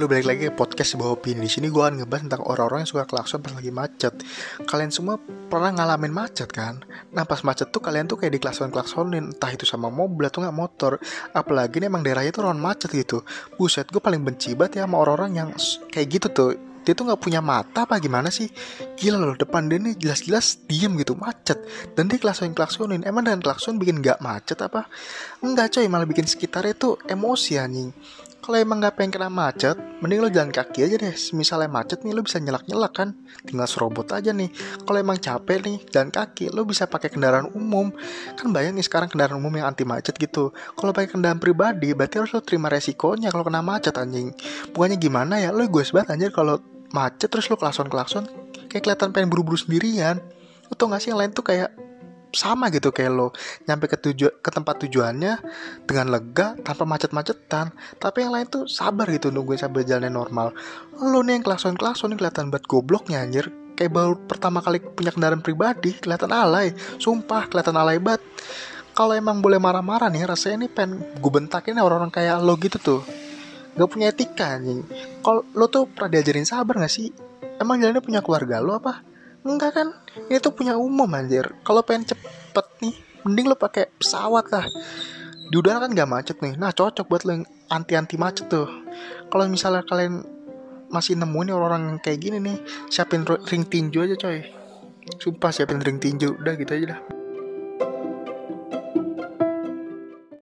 lu balik lagi ke podcast sebuah opini. Di sini gue akan ngebahas tentang orang-orang yang suka klakson pas lagi macet. Kalian semua pernah ngalamin macet kan? Nah pas macet tuh kalian tuh kayak diklakson-klaksonin, entah itu sama mobil atau nggak motor. Apalagi nih emang daerahnya tuh rawan macet gitu. Buset, gue paling benci banget ya sama orang-orang yang kayak gitu tuh dia tuh nggak punya mata apa gimana sih gila loh depan dia nih jelas-jelas diem gitu macet dan dia klaksonin klaksonin emang dengan klakson bikin nggak macet apa enggak coy malah bikin sekitarnya tuh emosi anjing kalau emang nggak pengen kena macet, mending lo jalan kaki aja deh. Misalnya macet nih, lo bisa nyelak-nyelak kan. Tinggal serobot aja nih. Kalau emang capek nih, jalan kaki, lo bisa pakai kendaraan umum. Kan bayang nih sekarang kendaraan umum yang anti macet gitu. Kalau pakai kendaraan pribadi, berarti harus lo terima resikonya kalau kena macet anjing. Bukannya gimana ya, lo gue banget anjir kalau macet terus lo klakson-klakson. Kayak kelihatan pengen buru-buru sendirian. Lo tau gak sih yang lain tuh kayak sama gitu kayak lo nyampe ke tuju ke tempat tujuannya dengan lega tanpa macet-macetan. Tapi yang lain tuh sabar gitu nungguin sampai jalannya normal. Lo nih yang klakson klakson kelihatan buat gobloknya anjir. Kayak baru pertama kali punya kendaraan pribadi kelihatan alay. Sumpah kelihatan alay banget. Kalau emang boleh marah-marah nih rasanya ini pen gue bentakin orang-orang kayak lo gitu tuh. Gak punya etika nih kalau lo tuh pernah diajarin sabar gak sih? Emang jalannya punya keluarga lo apa Enggak kan? Ini tuh punya umum anjir. Kalau pengen cepet nih, mending lo pakai pesawat lah. Di udara kan gak macet nih. Nah cocok buat lo yang anti-anti macet tuh. Kalau misalnya kalian masih nemuin orang-orang kayak gini nih, siapin ring tinju aja coy. Sumpah siapin ring tinju. Udah gitu aja dah.